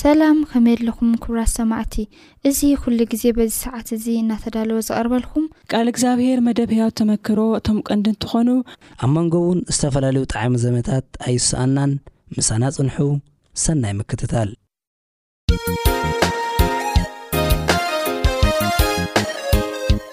ሰላም ኸመይ ኣለኹም ክብራት ሰማዕቲ እዚ ኹሉ ግዜ በዚ ሰዓት እዚ እናተዳለወ ዝቐርበልኹም። ቃል እግዚኣብሄር መደብ ህያው ተመክሮ እቶም ቀንዲ እንትኾኑ። ኣብ መንጎ እውን ዝተፈላለዩ ጠዓሚ ዘመታት ኣይሰኣናን ምሳና ፅንሑ ሰናይ ምክትታል።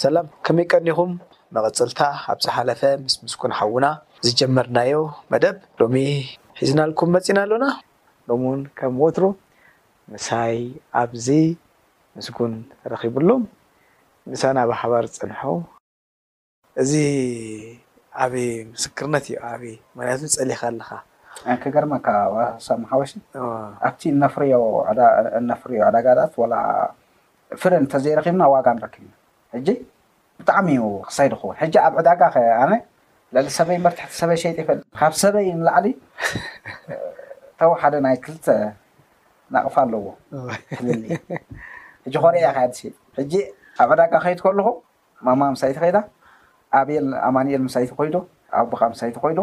ሰላም ከመይ ቀኒኹም መቐጸልታ ኣብ ዝሓለፈ ምስ ምስጉን ሓውና ዝጀመርናዮ መደብ ሎሚ ሒዝናልኩም መጺና ኣሎና። ሎሚ ውን ከም ወትሩ ምሳይ ኣብዚ ምስጉን ረኺብሉ ምሳና ብሓባር ጽንሑ። እዚ ዓቢ ምስክርነት እዩ ዓቢ ምክንያቱ ጸሊካ ኣለካ። ክገርመካ ሳሚ ሓወሲ ኣብቲ እነፍርዮ እነፍርዮ ዕዳጋታት ወላ ፍረ እንተዘይረኺብና ዋጋ ንረክብ ኢና ሕጂ ብጣዕሚ እዩ ክሳይ ድኽውን ሕጂ ኣብ ዕዳጋ ከ ኣነ ልዕሊ ሰበይ እምበር ትሕቲ ሰበይ ሸይጠ ይፈልጥ ካብ ሰበይ ንላዕሊ ተወሓደ ናይ ክልተ ናቕፋ ኣለዎ ፍልልይ ሕጂ ኮርያ እየ ከይድ ሸይጥ ሕጂ ኣብ ዕዳጋ ከይድ ከለኹ ማማ ምሳይቲ ከይዳ ኣብየል ኣማንኤል ምሳይቲ ኮይዱ ኣቦኻ ምሳይቲ ኮይዱ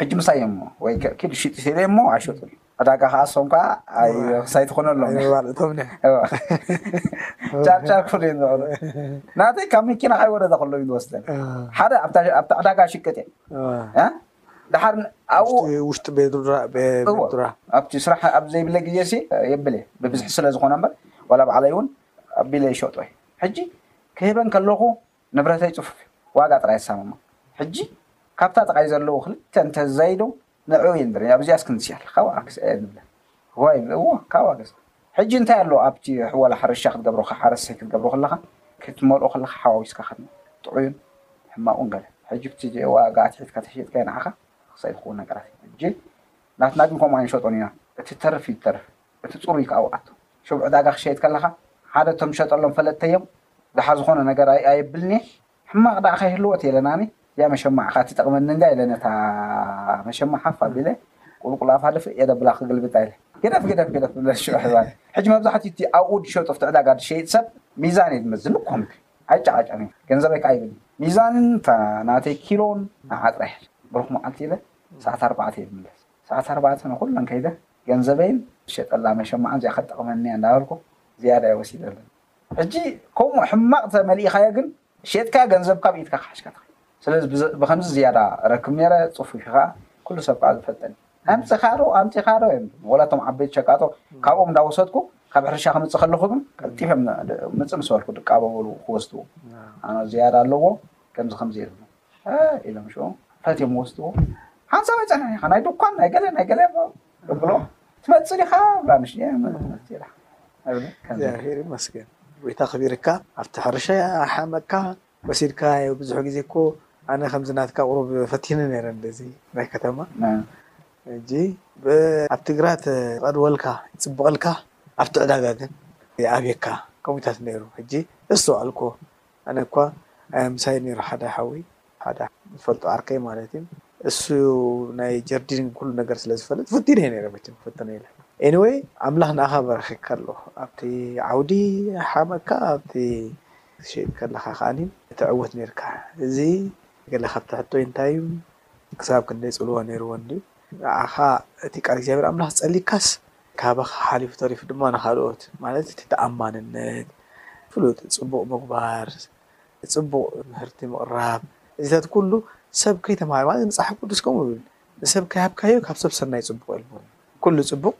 ሕጂ ምሳይ እሞ ወይ ኪድ ሽጥ ሲለ እሞ ኣይሸጡን ዕዳጋ ከዓ ሶም ከዓ ክሳይ ትኾነሎም ጫርጫር ክፍሉ እዮም ዝዕሩ ናተይ ካብ መኪና ካይወረደ ከሎ እዩ ዝወስደን ሓደ ኣብቲ ዕዳጋ ሽቅጥ እየ ድሓር ኣብኡ ውሽጢ ቤዱራ ኣብቲ ስራሕ ኣብ ዘይብለ ግዜ ሲ የብል እየ ብብዝሒ ስለ ዝኾነ እምበር ዋላ በዓለይ እውን ኣቢለ ይሸጦ እዩ ሕጂ ክህበን ከለኹ ንብረተይ ጽፉፍ እዩ ዋጋ ጥራይ ኣሳምሞ ሕጂ ካብታ ጥቃይ ዘለዉ ክልተ እንተ ዘይዱ ንዕኡ እየ ንደሊ ኣብዚኣስ ክንሲ ኣለ ካብ ኣክስ ኣየ ንብለ ህዋይ ይብለ እዎ ካብ ኣገስ ሕጂ እንታይ ኣሎ ኣብቲ ሕወላ ሕርሻ ክትገብሮ ክሓረሰይ ክትገብሮ ክለኻ ክትመልኦ ክለኻ ሓዋዊስካ ከድነ ጥዑዩን ሕማቁን ገለ ሕጂ ብቲ ዋጋ ኣትሒትካ ተሸይጥካዮ ንዓኻ ክሳይ ዝኽውን ነገራት እዩ ሕጂ ናትና ግን ከምኡ ኣይንሸጦን ኢና እቲ ተርፍ እዩ ተርፍ እቲ ጽሩይ ክኣ ውኣቶ ሽብ ዕዳጋ ክሸይጥ ከለካ ሓደ እቶም ዝሸጠሎም ፈለጥተዮም ድሓ ዝኮነ ነገር ኣይ ኣየብልንየ ሕማቅ ድኣ ከይህልዎ ቴለን ኣነ እዚኣ መሸማዕ እካ ትጠቅመኒ እንድያ ኢለ ነታ መሸማዕ ሃፍ ኣቢለ ቁልቁል ኣፋ ድፍእ የደብላ ክግልብጣ ኢለ ግደፍ ግደፍ ግደፍ ትብለኒ ሽዑ ሒባኒ ሕጂ መብዛሕትኡ እቲ ኣብኡ ድሸጡ ኣብቲ ዕዳጋ ድሸይጥ ሰብ ሚዛን እየ ዝመዝን እኮ ምክሪ ኣይጨቃጨን እየ ገንዘበይ ክኣ ይብል ሚዛንን እታ ናተይ ኪሎን ንዓ ጥራይ ሕጂ ብሩክ ምዓልቲ ኢለ ሰዓት ኣርባዕተ እየ ዝምለስ ሰዓት ኣርባዕተ ንኩለን ከይደ ገንዘበይን ዝሸጠላ መሸማዕን እዚኣ ከትጠቕመኒ እያ እንዳበልኩ ዝያዳ እየ ወሲደለን። ሕጂ ከምኡ ሕማቕ እንተ መሊእካዮ ግን ሼጥካ ገንዘብካ ኣብ ኢድካ ክሓሽካ ትኸይድ። ስለዚ ብኸምዚ ዝያዳ እረክብ ነይረ፣ ጽፉፊ ከኣ፣ ኩሉ ሰብ ከኣ ዝፈልጠኒ። ኣምጺኻዶ ኣምጺኻዶ እዮም ዝብሉኒ። ወላ እቶም ዓበይቲ ሸቃጦ ካብኦም እንዳወሰድኩ ካብ ሕርሻ ክምጽእ ከለኹ ግን ቀልጢፈ እዮም ምጽእ ምስ በልኩ ድቃ በበሉ ክወስድዎ። ኣነ ዝያዳ ኣለዎ ከምዚ ከምዚ እየ ዝብሎም። ሀ ኢሎም ሽዑ ፈትዮም ወስድዎ። ሓንሳብ ኣይጸንሐን ኢኻ ናይ ድኳን ናይ ገለ ናይ ገለ እሞ እብሎ ትመጽእ ዲኻ እብላ ንሽየ መፍትሒ ኢላ እብል ከምዚ ኢለ። እግዚኣብሔር ይመስገን ጎይታ ኣኽቢርካ ኣብቲ ሕርሻ ሓመካ ወሲድካ ያው ብዙሕ ግዜ እኮ ኣነ ከምዚ ናትካ ቁሩብ ፈቲነ ነይረ እንደዚ ናይ ከተማ ነ ሕጂ ብ ኣብቲ ግራት ይቀርበልካ ይጽብቀልካ ኣብቲ ዕዳጋ ግን ይኣብየካ ከምኡታት ነይሩ ሕጂ እስተውዓልክዎ ኣነ እኳ ኣየምሳይ ነይሩ ሓደ ሓወይ ሓደ ዝፈልጦ ዓርከይ ማለት እዩ እሱ ናይ ጀርዲን ኩሉ ነገር ስለ ዝፈልጥ ፈቲነዮ ነይረ መቸም ክፍትኖ ኢለ anyway ኣምላኽ ንኣኻ በረኺካ ኣለኹ ኣብቲ ዓውዲ ሓመካ ኣብቲ ክትሸይጥ ከለኻ ከኣኒ ትዕወት ነይርካ እዚ ገለ ካብቲ ሕቶይ እንታይ እዩ ክሳብ ክንደይ ጽልዋ ነይርዎ እንድዩ ንዓኻ እቲ ቃል እግዚኣብሔር ኣምላኽ ጸሊካስ ካባኻ ሓሊፉ ተሪፉ ድማ ንኻልኦት ማለት እቲ ተኣማንነት፣ ፍሉጥ ፅቡቕ ምግባር፣ ፅቡቕ ምህርቲ ምቕራብ እዚታት ኩሉ ሰብ ከይተምሃረ ማለት መፅሓፍ ቅዱስ ከምኡ ይብል ንሰብ ከይሃብካዮ ካብ ሰብ ሰናይ ፅቡቕ የልቦን እዩ ኩሉ ፅቡቕ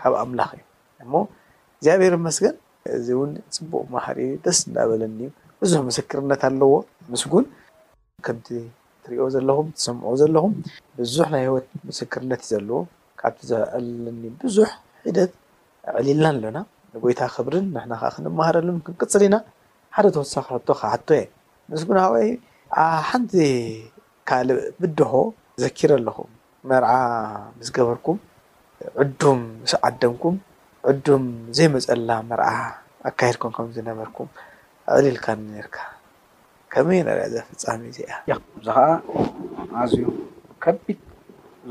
ካብ ኣምላኽ እዩ እሞ እግዚኣብሔር ይመስገን እዚ እውን ፅቡቕ መሃሪ እዩ ደስ እንዳበለኒ እዩ ብዙሕ ምስክርነት ኣለዎ ምስጉን ከምቲ ትሪእዎ ዘለኹም ትሰምዕዎ ዘለኹም ብዙሕ ናይ ህይወት ምስክርነት እዩ ዘለዎ ካብቲ ዘዕለኒ ብዙሕ ሒደት ኣዕሊልና ኣለና ንጎይታ ክብርን ንሕና ከዓ ክንመሃረሉን ክንቅፅል ኢና ሓደ ተወሳኺ ሕቶ ክሓቶ እየ ምስጉን ሓወይ ሓንቲ ካልእ ብድሆ ዘኪረ ኣለኹ መርዓ ምስ ገበርኩም ዕዱም ምስ ዓደምኩም ዕዱም ዘይመጸላ መርዓ ኣካይድኩም ከም ዝነበርኩም ኣዕሊልካኒ ኔርካ ከመይ ንርእያ እዛ ፍጻሜ እዚኣ። ያክ እዚ ከኣ ኣዝዩ ከቢድ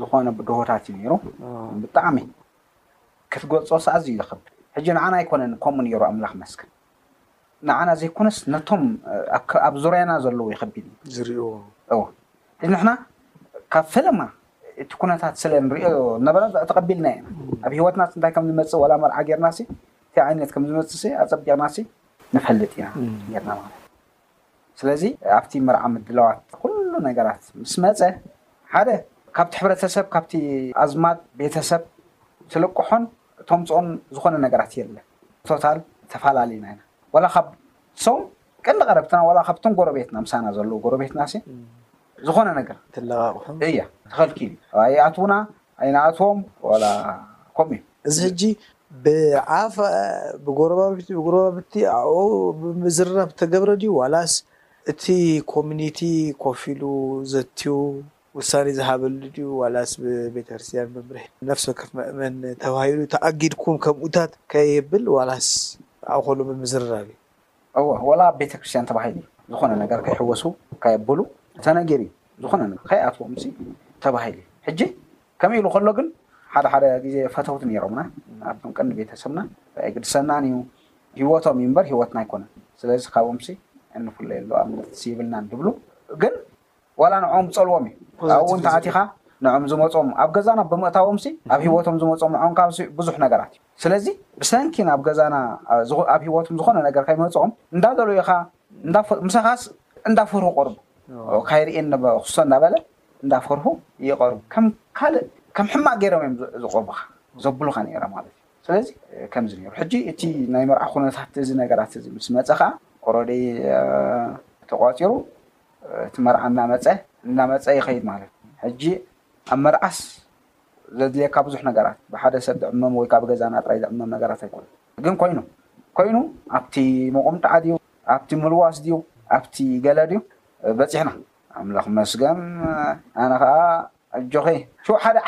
ዝኮነ ብድሆታት እዩ ኔሩ ብጣዕሚ ክትገልጾስ ኣዝዩ ዝከብድ ሕጂ ንዓና ኣይኮነን ከምኡ ኔሩ ኣምላክ መስገን። ንዓና ዘይኮነስ ነቶም ኣብ ዙርያና ዘለዉ እዩ ከቢድ እዩ። ዝሪእዎ። እወ ሕጂ ንሕና ካብ ፈለማ እቲ ኩነታት ስለ ንሪኦ ነበረና ተቐቢልናዮ ኢና። ኣብ ህይወትናስ እንታይ ከም ዝመጽእ ዋላ መርዓ ጌርናሲ እንታይ ዓይነት ከም ዝመጽእሲ ኣጸቢቕናሲ ንፈልጥ ኢና ጌርና ማለት እዩ። ስለዚ ኣብቲ መርዓ ምድላዋት ኩሉ ነገራት ምስ መጸ ሓደ ካብቲ ሕብረተሰብ ካብቲ ኣዝማድ ቤተሰብ ትልቅሖን ተምጽኦን ዝኾነ ነገራት የለን ቶታል ተፋላሊና ኢና ወላ ካብ ሶም ቀንዲ ቀረብትና ወላ ካብቶም ጎረቤትና ምሳና ዘለዉ ጎረቤትናሲ ዝኾነ ነገር ትለቃቅሑ እያ ተኸልኪሉ ኣይኣትውና ኣይንኣትዎም ዋላ ከምኡ እዩ። እዚ ሕጂ ብዓፋ ብጎረባብቲ ብጎረባብቲ ኣብኡ ብምዝርራብ ዝተገብረ ድዩ ዋላስ እቲ ኮሚኒቲ ኮፍ ኢሉ ዘትዩ ውሳኔ ዝሃበሉ ድዩ ዋላስ ብቤተክርስትያን መምርሒ ነፍሲ ወከፍ መእመን ተባሂሉ ተኣጊድኩም ከምኡታት ከየብል ዋላስ ኣብኡ ከሎ ብምዝርራብ እዩ እወ ወላ ኣብ ቤተክርስትያን ተባሂሉ እዩ ዝኾነ ነገር ከይሕወሱ ከየብሉ ተነጊሩ እዩ ዝኾነ ነገር ከይኣትዎምሲ ተባሂሉ እዩ ሕጂ ከምኡ ኢሉ ከሎ ግን ሓደ ሓደ ግዜ ፈተውቲ ነይሮምና ኣብቶም ቀንዲ ቤተሰብና ኣይግድሰናን እዩ ሂወቶም እዩ እምበር ሂወትና ኣይኮነን ስለዚ ካብኦምሲ እንፍለየሉ ኣብነትሲ ይብልናን ድብሉ ግን ዋላ ንዖም ብጸልዎም እዩ ካብኡ እውን ተኣቲካ ንዖም ዝመጾም ኣብ ገዛና ብምእታዎምሲ ኣብ ሂወቶም ዝመጾም ንዖም ካብሲ ብዙሕ ነገራት እዩ ስለዚ ብሰንኪ ናብ ገዛና ኣብ ሂወትም ዝኮነ ነገር ከይመጾም እንዳደለዩ ኢካ ምሳካስ እንዳፈርሁ ይቀርቡ ካይርእየኒ ክሶ እንዳበለ እንዳፈርሁ ይቀርቡ ከም ካልእ ከም ሕማቅ ገይሮም እዮም ዝቆርቡካ ዘብሉካ ነይረ ማለት እዩ ስለዚ ከምዚ ነይሩ ሕጂ እቲ ናይ መርዓ ኩነታት እዚ ነገራት እዚ ምስ መጸ ከኣ ኦረዲ ተቋጺሩ እቲ መርዓ እናመጸ እናመጸ ይኸይድ ማለት እዩ። ሕጂ ኣብ መርዓስ ዘድልየካ ብዙሕ ነገራት ብሓደ ሰብ ዝዕመም ወይ ከኣ ብገዛና ጥራይ ዝዕመም ነገራት ኣይኮነን። ግን ኮይኑ ኮይኑ ኣብቲ ሞቁምጣዓ ድዩ ኣብቲ ምልዋስ ድዩ ኣብቲ ገለ ድዩ በጺሕና። ኣምላኽ መስገን ኣነ ከኣ ኣጆኺ ሽው ሓደ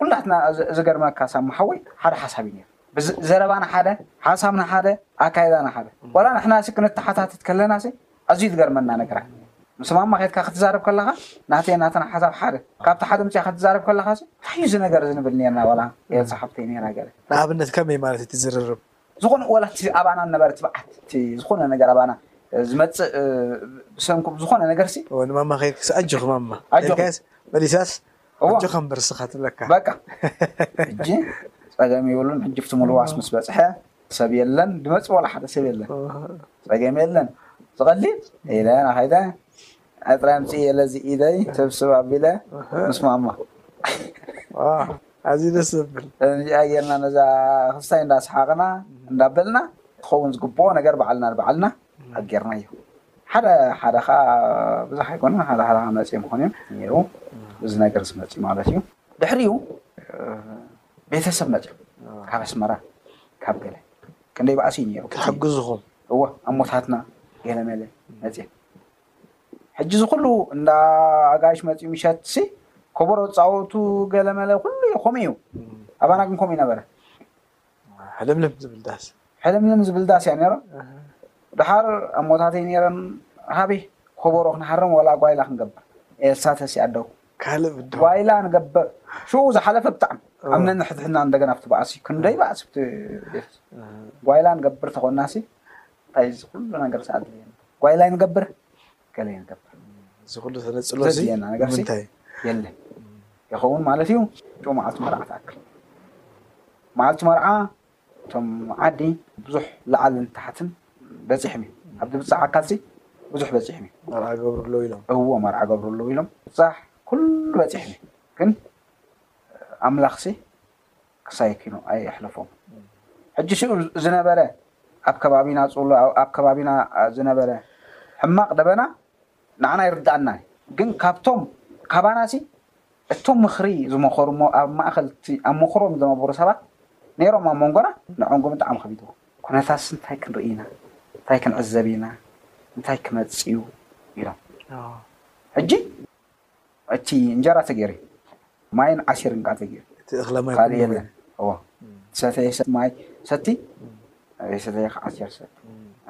ኩላትና ዝገርመካ ሳሙ ሓወይ ሓደ ሓሳብ እዩ ነይሩ ዘረባና ሓደ ሓሳብና ሓደ ኣካይዳና ሓደ ዋላ ንሕናሲ ክንተሓታትት ከለናሲ ኣዝዩ ዝገርመና ነገራት ምስ ማማ ከድካ ክትዛረብ ከለኻ ናተይ ናትና ሓሳብ ሓደ ካብቲ ሓደ ምጽያ ክትዛረብ ከለኻሲ እንታይ እዩ እዚ ነገር እዚ ንብል ነርና ዋላ ገለ ጸሓፍተይ ነይራ ገለ ንኣብነት ከመይ ማለት እዩ ትዝርርብ ዝኾነ ዋላ እቲ ኣባና ዝነበረ ትብዓት እቲ ዝኾነ ነገር ኣባና ዝመጽእ ብሰንኩ ብዝኾነ ነገርሲ። እወ ንማማ ከይድክስ ኣጆኺ ማማ ኢልካያስ መሊሳስ ኣጆኻ እምበር እስኻ ትብለካ። በቃ ሕጂ ጸገም የብሉን ሕጂ ኣብቲ ምልዋስ ምስ በጽሐ ሰብ የለን ድመጽእ ዋላ ሓደ ሰብ የለን ጸገም የለን ዝቐሊል ኢለ ናኸይደ ዕጥሪ ኣምጺኤለ እዚ ኢደይ ስብስብ ኣቢለ ምስ ማማ። ዋው ኣዝዩ ደስ ዘብል። ከምዚኣ ጌርና ነዛ ክስታይ እንዳ ሰሓቕና እንዳ በልና ክኸውን ዝግብኦ ነገር ባዕልና ንባዕልና ኣብ ጌርናዮ። ሓደ ሓደ ከኣ ብዙሕ ኣይኮነን ሓደ ሓደ ከኣ መጺኦም ክኾኑ እዮም ኔሩ እዚ ነገር እዚ መጺኡ ማለት እዩ። ድሕሪኡ ቤተሰብ መጺኦም ካብ ኣስመራ ካብ ገለ ክንደይ ባእሲ እዩ ኔሩ። ክሕግዝኹም። እወ ኣሞታትና ገለ መለ መጺኦም። ሕጂ እዚ ኩሉ እንዳ ኣጋይሽ መጺኡ ምሸት ሲ ኮቦሮ ጻወቱ ገለመለ ኩሉ ከምኡ እዩ ኣባና ግን ከምኡ ይነበረ ሕልምልም ዝብል ዳስ ሕልምልም ዝብል ዳስ እያ ነይራ ድሓር ኣሞታተይ ነይረን ሃበይ ኮቦሮ ክንሃርም ወላ ጓይላ ክንገብር ኤልሳ ተሲ ኣደው ካልእ ብድሆ ጓይላ ንገበር ሽኡ ዝሓለፈ ብጣዕሚ ኣብ ነንሕድሕድና እንደገና ኣብቲ ባእሲ ክንደይ ባእሲ ኣብቲ ቤት ጓይላ ንገብር ተኾናሲ እንታይ እዚ ኩሉ ነገርስ ኣድልየና ጓይላይ ንገብር ገለ ንገብር እዚ ኩሉ ተነጽሎሲ ዘድልየና ነገርሲ ንምንታይ የለን ይኸውን ማለት እዩ እቶ መዓልቲ መርዓ ትኣክል መዓልቲ መርዓ እቶም ዓዲ ብዙሕ ላዕልን ታሕትን በጺሕም እዩ ኣብ ድብጻሕ ኣካልሲ ብዙሕ በጺሕም እዩ መርዓ ገብሩ ኣለዉ ኢሎም እዎ መርዓ ገብሩ ኣለዉ ኢሎም ብጻሕ ኩሉ በጺሕም እዩ ግን ኣምላኽሲ ክሳይኪኑ ኣየሕልፎም ሕጂ ሽኡ ዝነበረ ኣብ ከባቢና ጽሎ ኣብ ከባቢና ዝነበረ ሕማቅ ደበና ንዓና ይርድኣና እዩ ግን ካብቶም ካባናሲ እቶም ምክሪ ዝመከሩ እሞ ኣብ ማእከል እቲ ኣብ ምክሮም ዝነበሩ ሰባት ነይሮም ኣብ መንጎና ንዕኦም ግን ብጣዕሚ ከቢድዎ። ኩነታትስ እንታይ ክንርኢ ኢና እንታይ ክንዕዘብ ኢና እንታይ ክመጽእዩ ኢሎም ሕጂ። እቲ እንጀራ ተገይሩ እዩ ማይን ዓሲርን ከዓ ተገይሩ እቲ እኽለ ማይ ካልእ ኩሉ የለን እዎ ዝሰተየ ሰብ ማይ ሰቲ ዘይሰተየ ከዓ ዓሲር ሰቲ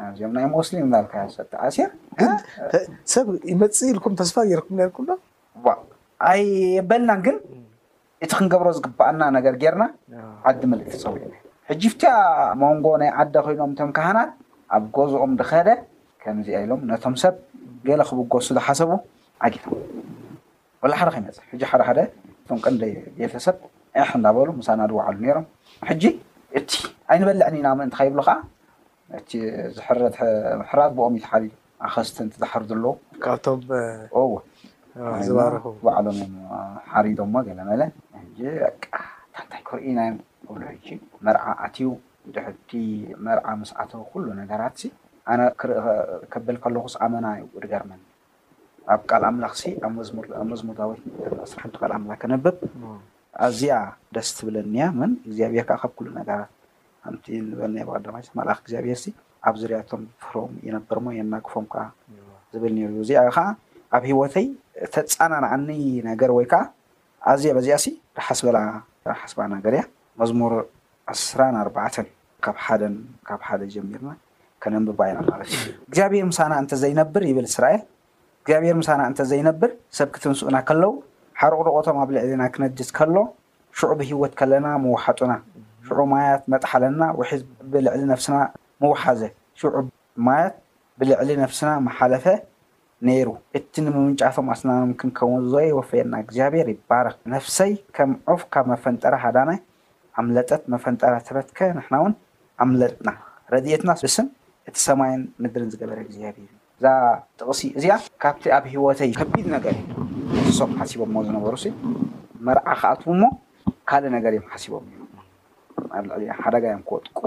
እዚኦም ናይ ሞስሊም እንዳልካ ሰቲ ዓሲር ግን ተ- ሰብ ይመጽእ ኢልኩም ተስፋ ጌርኩም ነርኩም ዶ ዋእ ኣይበልናን ግን እቲ ክንገብሮ ዝግባኣና ነገር ጌርና ዓዲ ምልእቲ ጸዊዕና ሕጂ ብትያ ሞንጎ ናይ ዓደ ኮይኖም እቶም ካህናት ኣብ ጎዝኦም ድከደ ከምዚኣ ኢሎም ነቶም ሰብ ገለ ክብጎሱ ድሓሰቡ ዓጊቶም ወላ ሓደ ከይመጸ ሕጂ ሓደ ሓደ እቶም ቀንደ ቤተሰብ ዒሕ እንዳበሉ ምሳና ድውዓሉ ኔሮም ሕጂ እቲ ኣይንበልዕን ኢና ምእንቲ ከይብሉ ከኣ እቲ ዝሕረድ ምሕራድ ብኦም እዩ ተሓቢኡ ኣኸስቲ እንት ዝሓርዱ ኣለው ካብቶም እወ እና ዝባረኹ ባዕሎም እዮም ሓሪዶሞ ገለመለ ሕጂ በቃ እታ እንታይ ኮርዒናዮም ክብሉ ሕጂ መርዓ ኣትዩ ድሕርቲ መርዓ ምስ ኣተው ኩሉ ነገራትሲ ኣነ ክርኢ ከብል ከለኹስ ኣመና እዩ ድገርመኒ ኣብ ቃል ኣምላኽሲ ኣብ መዝሙር ኣብ መዝሙር ዳዊት ዕስራን ሓንቲ ቃል ኣምላኽ ከነብብ ኣዝያ ደስ ትብለኒ እያ እመን እግዚኣብሔር ከኣ ካብ ኩሉ ነገራት ከምቲ ዝበልናዮ ብቐዳማይሲ መልኣኽ እግዚኣብሄርሲ ኣብ ዙርያቶም ይፍርሆም ይነብር እሞ የናግፎም ከኣ ዝብል ነይሩ። እዚኣ ከኣ ኣብ ህይወተይ እተጸናንዓኒ ነገር ወይ ከኣ ኣዝየ በዚኣሲ ድሓስበላ ድሓስባ ነገር እያ። መዝሙር ዕስራን ኣርባዕተን ካብ ሓደን ካብ ሓደ ጀሚርና ከነንብባ ኢና ማለት እዩ። እግዚኣብሄር ምሳና እንተ ዘይነብር ይብል እስራኤል። እግዚኣብሄር ምሳና እንተ ዘይነብር፣ ሰብ ክትንስኡና ከለዉ፣ ሓርቑርቖቶም ኣብ ልዕሌና ክነድድ ከሎ፣ ሽዑ ብህይወት ከለና ምወሓጡና፣ ሽዑ ማያት መጥሓለና፣ ውሒዝ ብልዕሊ ነፍስና ምወሓዘ፣ ሽዑ ማያት ብልዕሊ ነፍስና ምሓለፈ ነይሩ፣ እቲ ንምውንጫፎም ኣስናኖም ክንከውን ዘወፈየና እግዚኣብሄር ይባረኽ፣ ነፍሰይ ከም ዑፍ ካብ መፈንጠራ ሃዳናይ፣ ኣምለጠት መፈንጠራ ተበትከ ንሕና ውን ኣምለጥና ረዲኤትና ብስም እቲ ሰማይን ምድርን ዝገበረ እግዚኣብሄር እዩ። እዛ ጥቅሲ እዚኣ ካብቲ ኣብ ሂወተይ ከቢድ ነገር እዩ ንሶም ሓሲቦሞ ዝነበሩሲ መርዓ ክኣትዉ እሞ ካልእ ነገር እዮም ሓሲቦም ኔሮም ኣብ ልዕሊኣ ሓደጋ እዮም ክወጥቁ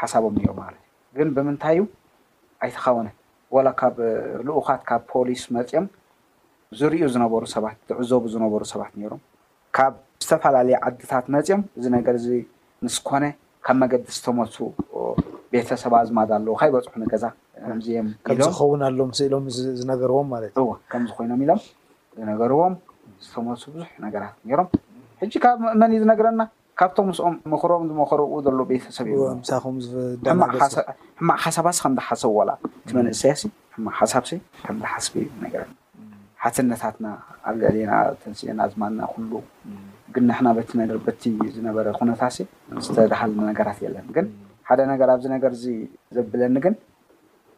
ሓሳቦም ኔሩ ማለት እዩ ግን ብምንታይ እዩ ኣይተኻወነን ወላ ካብ ልኡኻት ካብ ፖሊስ መጽዮም ዝርእዩ ዝነበሩ ሰባት ዝዕዘቡ ዝነበሩ ሰባት ኔሮም ካብ ዝተፈላለየ ዓድታት መጽዮም እዚ ነገር እዚ ምስ ኮነ ካብ መገዲ ዝተሞቱ ቤተሰብ ኣዝማድ ኣለዉ ካይበጽሑ ንገዛ ከምዚ እዬም ከምዚ ኢሎም ክኸውን ኣሎም ስኢሎም ዝነገርዎም ማለት እዩ። እወ ከምዚ ኮይኖም ኢሎም ዝነገርዎም ዝተሞቱ ብዙሕ ነገራት ኔሮም ሕጂ ካብ መን እዩ ዝነግረና ካብቶም ምስኦም ምኽሮም ዝመኸርዎ ዘለዉ ቤተሰብ እዮም እወ ዝነግሩ ምሳኹም ሕማቅ ዝደናገጹ። ሓሳ ሕማቅ ሓሳባሲ ከምዝሓሰቡ ዋላ እቲ መንእሰያሲ ሕማቅ ሓሳብሲ ከምዝሓስብ እዩ ዝነግረና። ሓትነታትና ኣብ ልዕሌና ተንሲኤን ኣዝማድና ኩሉ ግን ንሕና በቲ ነገር በቲ ዝነበረ ኩነታሲ ዝተዳሃልና ነገራት የለን ግን ሓደ ነገር ኣብዚ ነገር እዚ ዘብለኒ ግን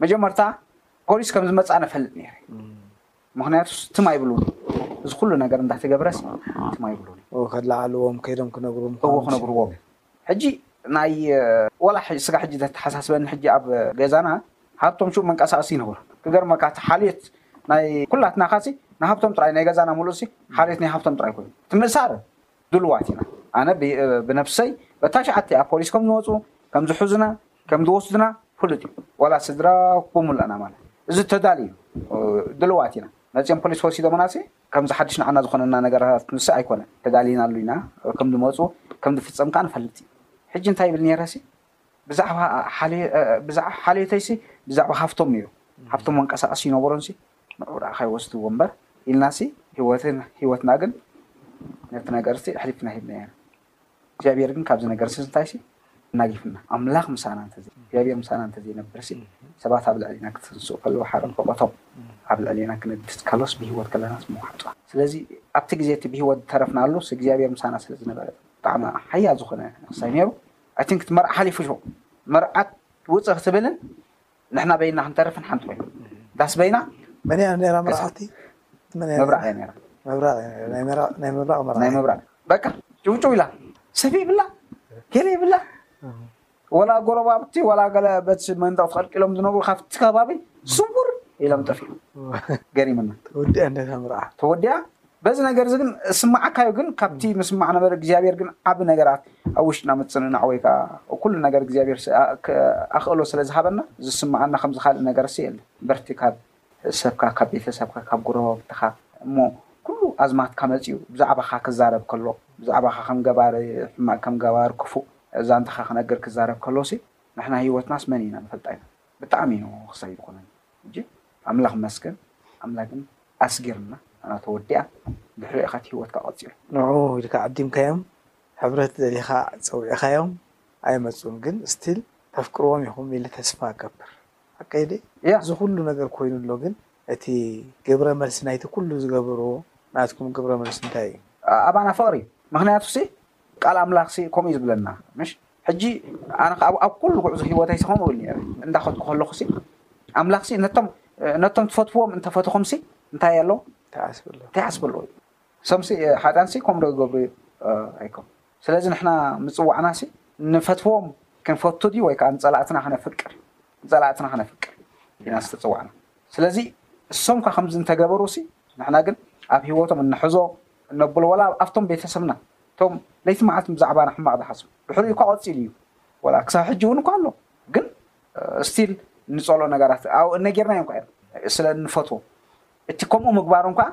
መጀመርታ ፖሊስ ከም ዝመጽኣ ነፈልጥ ነይረ ምክንያቱስ ትም ኣይብሉን እዚ ኩሉ ነገር እንዳተገብረስ ትም ኣይብሉን ከለዓልዎም ከይዶም ክነግሩዎም ክነግሩዎም ሕጂ ናይ ወላ ስጋዕ ሕጂ ዘተሓሳስበኒ ሕጂ ኣብ ገዛና ሃብቶም ሽኡ መንቀሳቀሲ ይነብሩ ክገርመካ እቲ ሓልዮት ናይ ኩላትናካሲ ንሃብቶም ጥራይ ናይ ገዛና ሙሉእሲ ሓልዮት ናይ ሃብቶም ጥራይ ኮይኑ እቲ ምእሳር ድሉዋት ኢና ኣነ ብነብሰይ በታ ሽዓቲኣ ፖሊስ ከም ዝመጹ ከም ዝሕዙና ከም ዝወስዱና ፍሉጥ እዩ ወላ ስድራ ብሙሉእና ማለት እዚ ተዳልዩ ድሉዋት ኢና መጺኦም ፖሊስ ወሲዶምናሲ ከምዚ ሓድሽ ንዓና ዝኾነና ነገራታት ክንርስዕ ኣይኮነን ተዳሊናሉ ኢና ከም ድመጹ ከም ድፍጸም ከኣ ንፈልጥ ኢና ሕጂ እንታይ ይብል ኔረሲ ብዛዕባ ብዛዕባ ሓልዮተይሲ ብዛዕባ ሃፍቶም ኔሩ ሃፍቶም መንቀሳቀሲ ይነበሮንሲ ንዑ ደኣ ካይወስድዎ እምበር ኢልናሲ ሂወትና ግን ነቲ ነገርሲ ኣሕሊፍና ሂብናዮ ኢና እግዚኣብሔር ግን ካብዚ ነገር እዚ እንታይሲ እናጊፍና ኣምላኽ ምሳና እንተዘይ እግዚኣብሔር ምሳና እንተዘይነብርሲ ሰባት ኣብ ልዕሌና ክትንስኡ ከለዉ ሓሮን ሕቖቶም ኣብ ልዕሌና ክነድድ ከሎስ ብህይወት ከለናስ ምዋሕጦ ስለዚ ኣብቲ ግዜ እቲ ብህይወት ዝተረፍናሉስ እግዚኣብሔር ምሳና ስለ ዝነበረ ብጣዕሚ ሓያል ዝኾነ ንእሰይ ነይሩ ኣይ ቲንክ እቲ መርዓ ሓሊፉ ሽዑ መርዓት ውጽእ ክትብልን ንሕና በይንና ክንተርፍ ን ሓንቲ ኮይና ዳስ በይና መን እያ ነይራ መርዓውቲ? መብራቕ እያ ነይራ። መብራቕ እያ ነይራ። ናይ መራ- ናይ መብራቕ ናይ መርዓውቲ። መብራቕ በቃ ጭውጭው ኢላ ሰብ የብላ ገለ የብላ ወላ ጎረባብቲ ወላ ገለ በቲ መንደቕ ተቐልቂሎም ዝነብሩ ካብቲ ከባቢ ስውር ኢሎም ጠፊኦም ገሪሙና ተወዲኣ እንዳ እታ መርዓ። ተወዲኣ በዚ ነገርዚ ግን እስማዓካዩ ግን ካብቲ ምስማዕ ነበረ እግዚኣብሔር ግን ዓቢ ነገራት ኣብ ውሽጥና ምጽንናዕ ወይ ከኣ ኩሉ ነገር እግዚኣብሔር ኣክእሎ ስለ ዝሃበና ዝስማዓና ከምዚ ካልእ ነገርሲ የለን በርቲ ካብ ሰብካ ካብ ቤተሰብካ ካብ ጎረባብትካ እሞ ኩሉ ኣዝማትካ መጺኡ ብዛዕባካ ክዛረብ ከሎ ብዛዕባካ ከም ገባሪ ሕማቅ ከም ገባሪ ክፉእ ዛንታካ ክነግር ክዛረብ ከሎሲ ንሕና ሂወትናስ መን ኢና ንፈልጣ ኢና ብጣዕሚ እዩ ክሳይ ዝኮነኒ። ሕጂ ኣምላኽ ይመስገን ኣምላኽ ግን ኣስጊርምና ኣና ተወዲኣ ድሕሪኡ ኢኻቲ ሂወትካ ቀጺሉ። ንዑ ኢልካ ዓዲምካዮም ሕብረት ደሊኻ ጸዊዕካዮም ኣይመጹን ግን ስቲል ተፍቅርዎም ኢኹም ኢለ ተስፋ እገብር ሓቀይ ድየ Yeah። እዚ ኩሉ ነገር ኮይኑ ኣሎ ግን እቲ ግብረ መልሲ ናይቲ ኩሉ ዝገበርዎ ናትኩም ግብረ መልሲ እንታይ እዩ? ኣባና ፍቅሪ እዩ ምክንያቱሲ ቃል ኣምላኽሲ ከምኡ'ዩ ዝብለና ምሽ? ሕጂ ኣነ ከኣ ኣብ ኩሉ ጉዕዞ ህይወተይሲ ከምኡ እብል ነይረ፣ እንዳ ኸድኩ ከለኹሲ ኣምላኽሲ ነቶም ነቶም ትፈትውዎም እንተ ፈተኹምሲ እንታይ ኣሎ እንታይ ሓስቢ ኣሎ እዩ። ሰምሲ ሓጥኣንሲ ከምኡዶ ይገብሩ ኣይኮን። ስለዚ ንሕና ምጽዋዕናሲ ንፈትዎም ክንፈቱ ድዩ ወይ ከኣ ንጸላእትና ከነፍቅር ንጸላእትና ከነፍቅር ኢና ዝተጸዋዕና። ስለዚ እሶምካ ከምዚ እንተ ገበሩሲ ንሕና ግን ኣብ ህይወቶም እንሕዞ እነብሎ ወላ ኣብቶም ቤተሰብና እቶም ለይቲ መዓልቲ ብዛዕባና ሕማቕ ዝሓስቡ ድሕሪኡ እኳ ቀጺሉ እዩ ወላ ክሳብ ሕጂ እውን እኳ ኣሎ ግን ስቲል እንጸሎ ነገራት ኣብ እነ ጌርናዮ እንኳ እዮም ስለ እንፈትዎ እቲ ከምኡ ምግባሮም ከዓ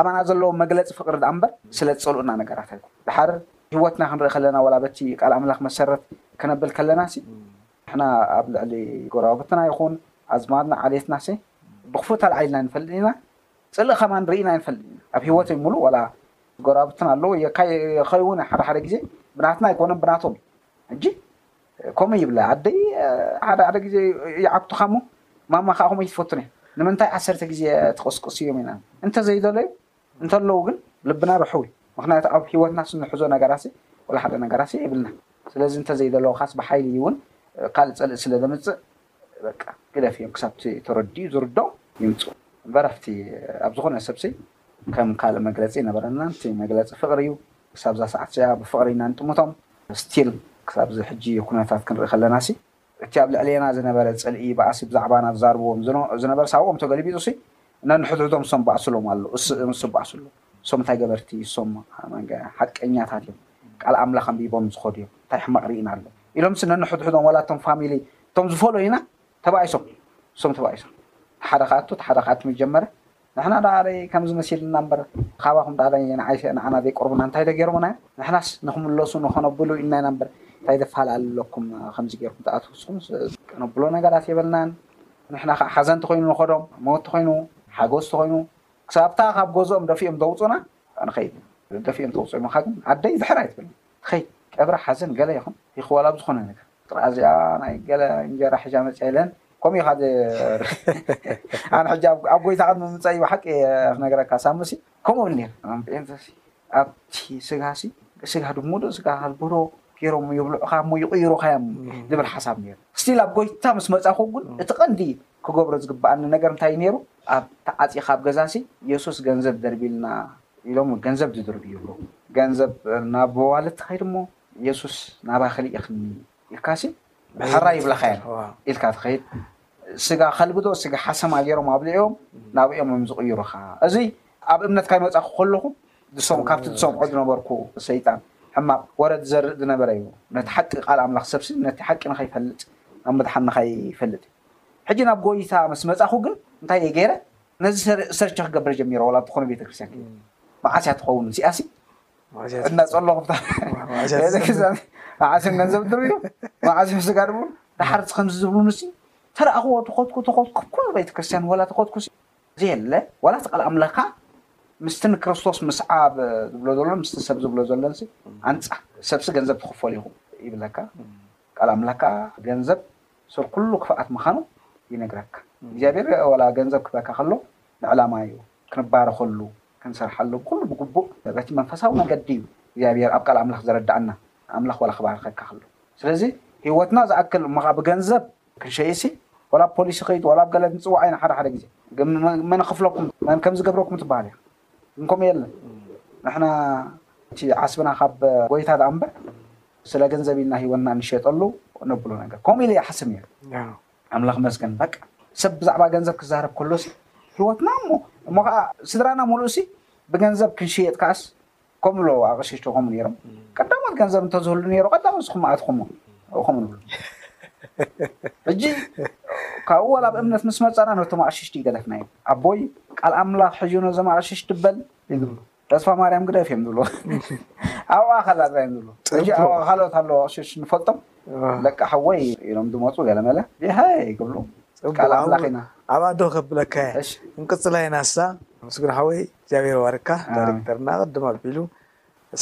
ኣባና ዘለዎ መግለጺ ፍቅሪ ደኣ እምበር ስለ ዝጸልኡና ነገራት ኣይኮን ደሓር ህይወትና ክንርኢ ከለና ወላ በቲ ቃል ኣምላኽ መሰረት ከነብል ከለና ሲ ንሕና ኣብ ልዕሊ ጎረባብትና ይኹን ኣዝማድና ዓሌትናሲ ብክፉእ ተላዒልና ንፈልጥ ኢና ጽልኢ ከማን ርኢና ኣይንፈልጥን ኢና ኣብ ሂወተይ ሙሉእ ዋላ ጎራብትና ኣለዉ የካ የከይ ዉን ሓደ ሓደ ግዜ ብናትና ኣይኮነን ብናቶም እዩ ሕጂ ከምኡ ይብላ ኣደይ ሓደ ሓደ ግዜ ይዓግቱካ እሞ ማማ ከኣ ከምኡ ኣይትፈቱን እያ ንምንታይ ዓሰርተ ግዜ ትቅስቅስ እዮም ኢና እንተ ዘይደለዩ እንተለዉ ግን ልብና ርሑው እዩ ምክንያቱ ኣብ ሂወትናስ እንሕዞ ነገራሲ ወላ ሓደ ነገራሲ የብልናን ስለዚ እንተ ዘይደለዉካስ ብሓይሊ ዉን ካልእ ጽልኢ ስለ ዘምጽእ በቃ ግደፍዮም ክሳብቲ ተረዲኡ ዝርድኦ ይምጹ እምበር ኣብቲ ኣብ ዝኮነ ሰብሲ ከም ካልእ መግለጺ ኣይነበረናን እቲ መግለጺ ፍቅሪ እዩ ክሳብዛ ሰዓት እዚኣ ብፍቅሪ ኢና ንጥምቶም still ክሳብዚ ሕጂ ኩነታት ክንርኢ ከለናሲ እቲ ኣብ ልዕሌና ዝነበረ ጽልኢ ባእሲ ብዛዕባና ዝዛርብዎም ዝነበረ ሳብኦም ተገልቢጡሲ ነንሕድሕዶም ሰምባእስሎም ኣሎ እስ እምስ ባእስሎም። እሶም እንታይ ገበርቲ እዩ እሶም ሓቀኛታት እዮም ቃል ኣምላኽ ኣንቢቦም ዝኸዱ እዮም እንታይ ሕማቅ ሪኢና ኣሎ ኢሎምሲ ነንሕድሕዶም ዋላ እቶም ፋሚሊ እቶም ዝፈሎዩና ተባኢሶም እሶም ተባኢሶም እቲ ሓደ ክኣቱ እቲ ሓደ ክኣቱ ምስ ጀመረ ንሕና ደኣ ከምዚ መሲልና እምበር ካባኹም ደኣ ንዓይ ንዓና ዘይቀርቡና እንታይ ዶ ገይሮሙና እዮም ንሕናስ ንክምለሱ ንኸነብሉ ኢልና ኢና እምበር እንታይ ዘፋላሊ ኣለኩም ከምዚ ገይርኩም ትኣትዉ ንስኹምስ ከነብሎ ነገራት የብልናን ንሕና ከዓ ሓዘን ተኾይኑ ንኸዶም ሞት ተኾይኑ ሓጎስ ተኾይኑ ክሳብታ ካብ ገዝኦም ደፊኦም ዘውጹና ንኸይድ ደፊኦም ተውጺኦምኻ ግን ኣደይ ድሕር ኣይትብልን ትኸይድ ቀብሪ ሓዘን ገለ ይኹን ይኹ ዋላ ብዝኾነ ነገር ጥራይ እዚኣ ናይ ገለ እንጀራ ሒዛ መጺኣ ኢለን ከምኡ ኢኻ ኣነ ሕጂ ኣብ ጎይታ ቅድሚ ምምጻእ'ዩ ብሓቂ ክነግረካ ሳምሲ ከምኡ እብል ኔረ ጴንጠ ኣብቲ ስጋሲ ስጋ ድሙ ዶ ስጋ ከልቢ ዶ ገይሮም የብልዑኻ እሞ ይቕይሩኻ እዮም ዝብል ሓሳብ ነይሩ። ስቲል ኣብ ጎይታ ምስ መጻኹ ግን እቲ ቀንዲ ክገብሮ ዝግብኣኒ ነገር እንታይ እዩ ነይሩ? ኣብ ተዓጺኻ ኣብ ገዛሲ የሱስ ገንዘብ ደርብይልና ኢሎም ገንዘብ ዝድርብዩ ኣለዉ። ገንዘብ ናብ ዋለት ትኸይድ እሞ የሱስ ናባኺ ልኢኽኒ ኢልካሲ ብሕራይ ይብላኻየን ኢልካ ትኸይድ ስጋ ከልቢ ዶ ስጋ ሓሰማ ገይሮም ኣብሊዕዎም ናብኦም እዮም ዝቕይሩኻ እዚ ኣብ እምነት ካይ መጻኹ ከለኹ ዝሰም ካብቲ ዝሰምዖ ዝነበርኩ ሰይጣን ሕማቕ ወረ ዝዘርእ ዝነበረ እዩ ነቲ ሓቂ ቃል ኣምላኽ ሰብሲ ነቲ ሓቂ ንኸይፈልጥ ናብ መድሓን ንኸይፈልጥ እዩ ሕጂ ናብ ጎይታ ምስ መጻኹ ግን እንታይ እየ ገይረ ነዚ ሰርቸ ክገብረ ጀሚረ ወላ ዝኾነ ቤተክርስትያን ከይደ መዓስ እያ ትኸውን እዚኣሲ እና ጸሎ ክብታ መዓስም ገንዘብ ድርዩ መዓስም ስጋ ድብሉ ንሓርፅ ከምዚ ዝብሉ ንሲ ተረኣኽዎ ተኸትኩ ተኸትኩ ኩሉ ቤተክርስትያን ወላ ተኸትኩ ዘየለ ወላ እቲ ቃል ኣምላኽ ከዓ ምስቲ ንክርስቶስ ምስዓብ ዝብሎ ዘሎ ምስቲ ሰብ ዝብሎ ዘሎንሲ ኣንፃ ሰብሲ ገንዘብ ትኽፈሉ ኢኹም ይብለካ ቃል ኣምላኽ ከዓ ገንዘብ ስር ኩሉ ክፍኣት ምዃኑ ይነግረካ እግዚኣብሔር ወላ ገንዘብ ክበካ ከሎ ንዕላማ እዩ ክንባረኸሉ ክንሰርሓሉ ኩሉ ብግቡእ በቲ መንፈሳዊ መንገዲ እዩ እግዚኣብሄር ኣብ ቃል ኣምላኽ ዘረድኣና ኣምላኽ ዋላ ክባርኸካ ከሎ ስለዚ ሂወትና ዝኣክል እሞ ከኣ ብገንዘብ ክንሸይሲ ዋላ ኣብ ፖሊሲ ከይድ ዋላ ኣብ ገለ ንጽዋዕ ኢና ሓደ ሓደ ግዜ ግን መን ክኽፍለኩም መን ከም ዝገብረኩም ትበሃል እያ ግን ከምኡ የለን ንሕና እቲ ዓስብና ካብ ጎይታ ደኣ እምበር ስለ ገንዘብ ኢልና ሂወትና እንሸጠሉ ነብሎ ነገር ከምኡ ኢለ ይሓስብ ነይረ ኣምላኽ መስገን በቃ ሰብ ብዛዕባ ገንዘብ ክዛረብ ከሎሲ ሂወትና እሞ እሞ ከኣ ስድራና ሙሉእሲ ብገንዘብ ክንሽየጥ ከኣስ ከምኡ ኣሎ ኣቅሽሽቲ ከምኡ ነይሮም ቀዳሞት ገንዘብ እንተዝህሉ ነይሩ ቀዳሞት ንስኹም ኣእትኹሞ ከምኡ ንብሉ ሕጂ ካብኡ ዋላ ኣብ እምነት ምስ መጻና ነቶም ኣቅሽሽቲ ይገደፍናዮም ኣቦይ ቃል ኣምላኽ ሕጂ ነዞም ኣቅሽሽቲ በል ይብሉ ተስፋ ማርያም ግደፍ እዮም ዝብሉ ኣብኣ ከላ ጥራይ እዮም ዝብሉ ሕጂ ፅርቶ። ኣብኣ ካልኦት ኣለዎ ቅሽሽ ንፈልጦም ኣህ፣ ደቂ ሓወይ ኢሎም ዝመፁ ገለመለ ዲሃይ ክብሉ ፅቡቕ ቃል ኣምላኽ ኣብኡ ኢና ኣብኣ ዶ ከብለካ እየ እሺ ክንቅፅላ ኢና እሳ ምስጉን ሓወይ እግዚኣብሔር ይባርካ ኣሜን። ዳይሬክተርና ቅድም ኣቢሉ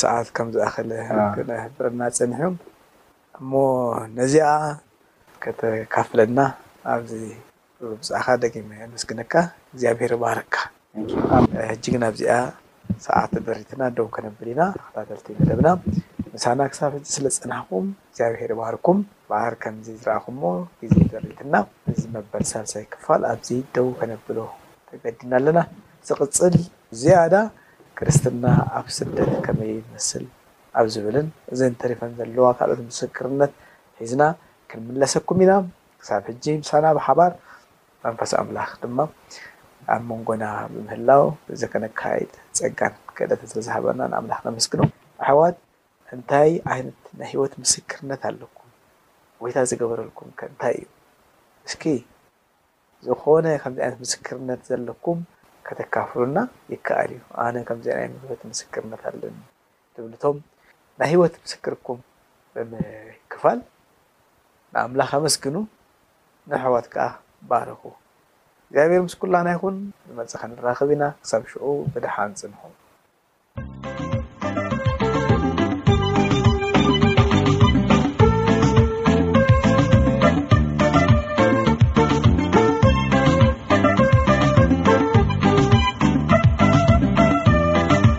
ሰዓት ከም ዝኣኸለ ኣሜን። ክነሕብረና ፀኒሑ እሞ ነዚኣ ከተካፍለና ኣብዚ ብብጻኻ ደጊመ የመስግነካ እግዚኣብሄር ይባርካ። ሕጂ ግን ኣብዚኣ ሰዓት ደሪትና ደው ከነብል ኢና ተኸታተልቲ መደብና ምሳና ክሳብ ሕጂ ስለ ዝጸናሕኩም እግዚኣብሄር ይባርኩም እምበኣር ከምዚ ዝረኣኹሞ ግዜ ደሪትና እዚ መበል ሳልሳይ ክፋል ኣብዚ ደው ከነብሎ ተገዲድና ኣለና ዝቕጽል ብዝያዳ ክርስትና ኣብ ስደት ከመይ ይመስል ኣብ ዝብልን እዘን ተሪፈን ዘለዋ ካልኦት ምስክርነት ሒዝና ክንምለሰኩም ኢና። ክሳብ ሕጂ ምሳና ብሓባር መንፈስ ኣምላኽ ድማ ኣብ መንጎና ብምህላው እዚ ከነካይድ ጸጋን ክእለትን ስለ ዝሃበና ንኣምላኽ ነመስግኖ። ኣሕዋት እንታይ ዓይነት ናይ ሕይወት ምስክርነት ኣለኩም? ጐይታ ዝገበረልኩም ከ እንታይ እዩ? እስኪ ዝኾነ ከምዚ ዓይነት ምስክርነት ዘለኩም ከተካፍሉና ይከኣል እዩ። ኣነ ከምዚ ናይ ሕይወት ምስክርነት ኣለኒ። ትብልቶም ናይ ሕይወት ምስክርኩም ብምክፋል ንኣምላኽ ኣመስግኑ ንኣሕዋት ከኣ ባርኹ። እግዚኣብሔር ምስ ኩላና ይኹን ዝመጽእ ክንራኸብ ኢና ክሳብ ሽዑ ብደሓን ጽንሑ።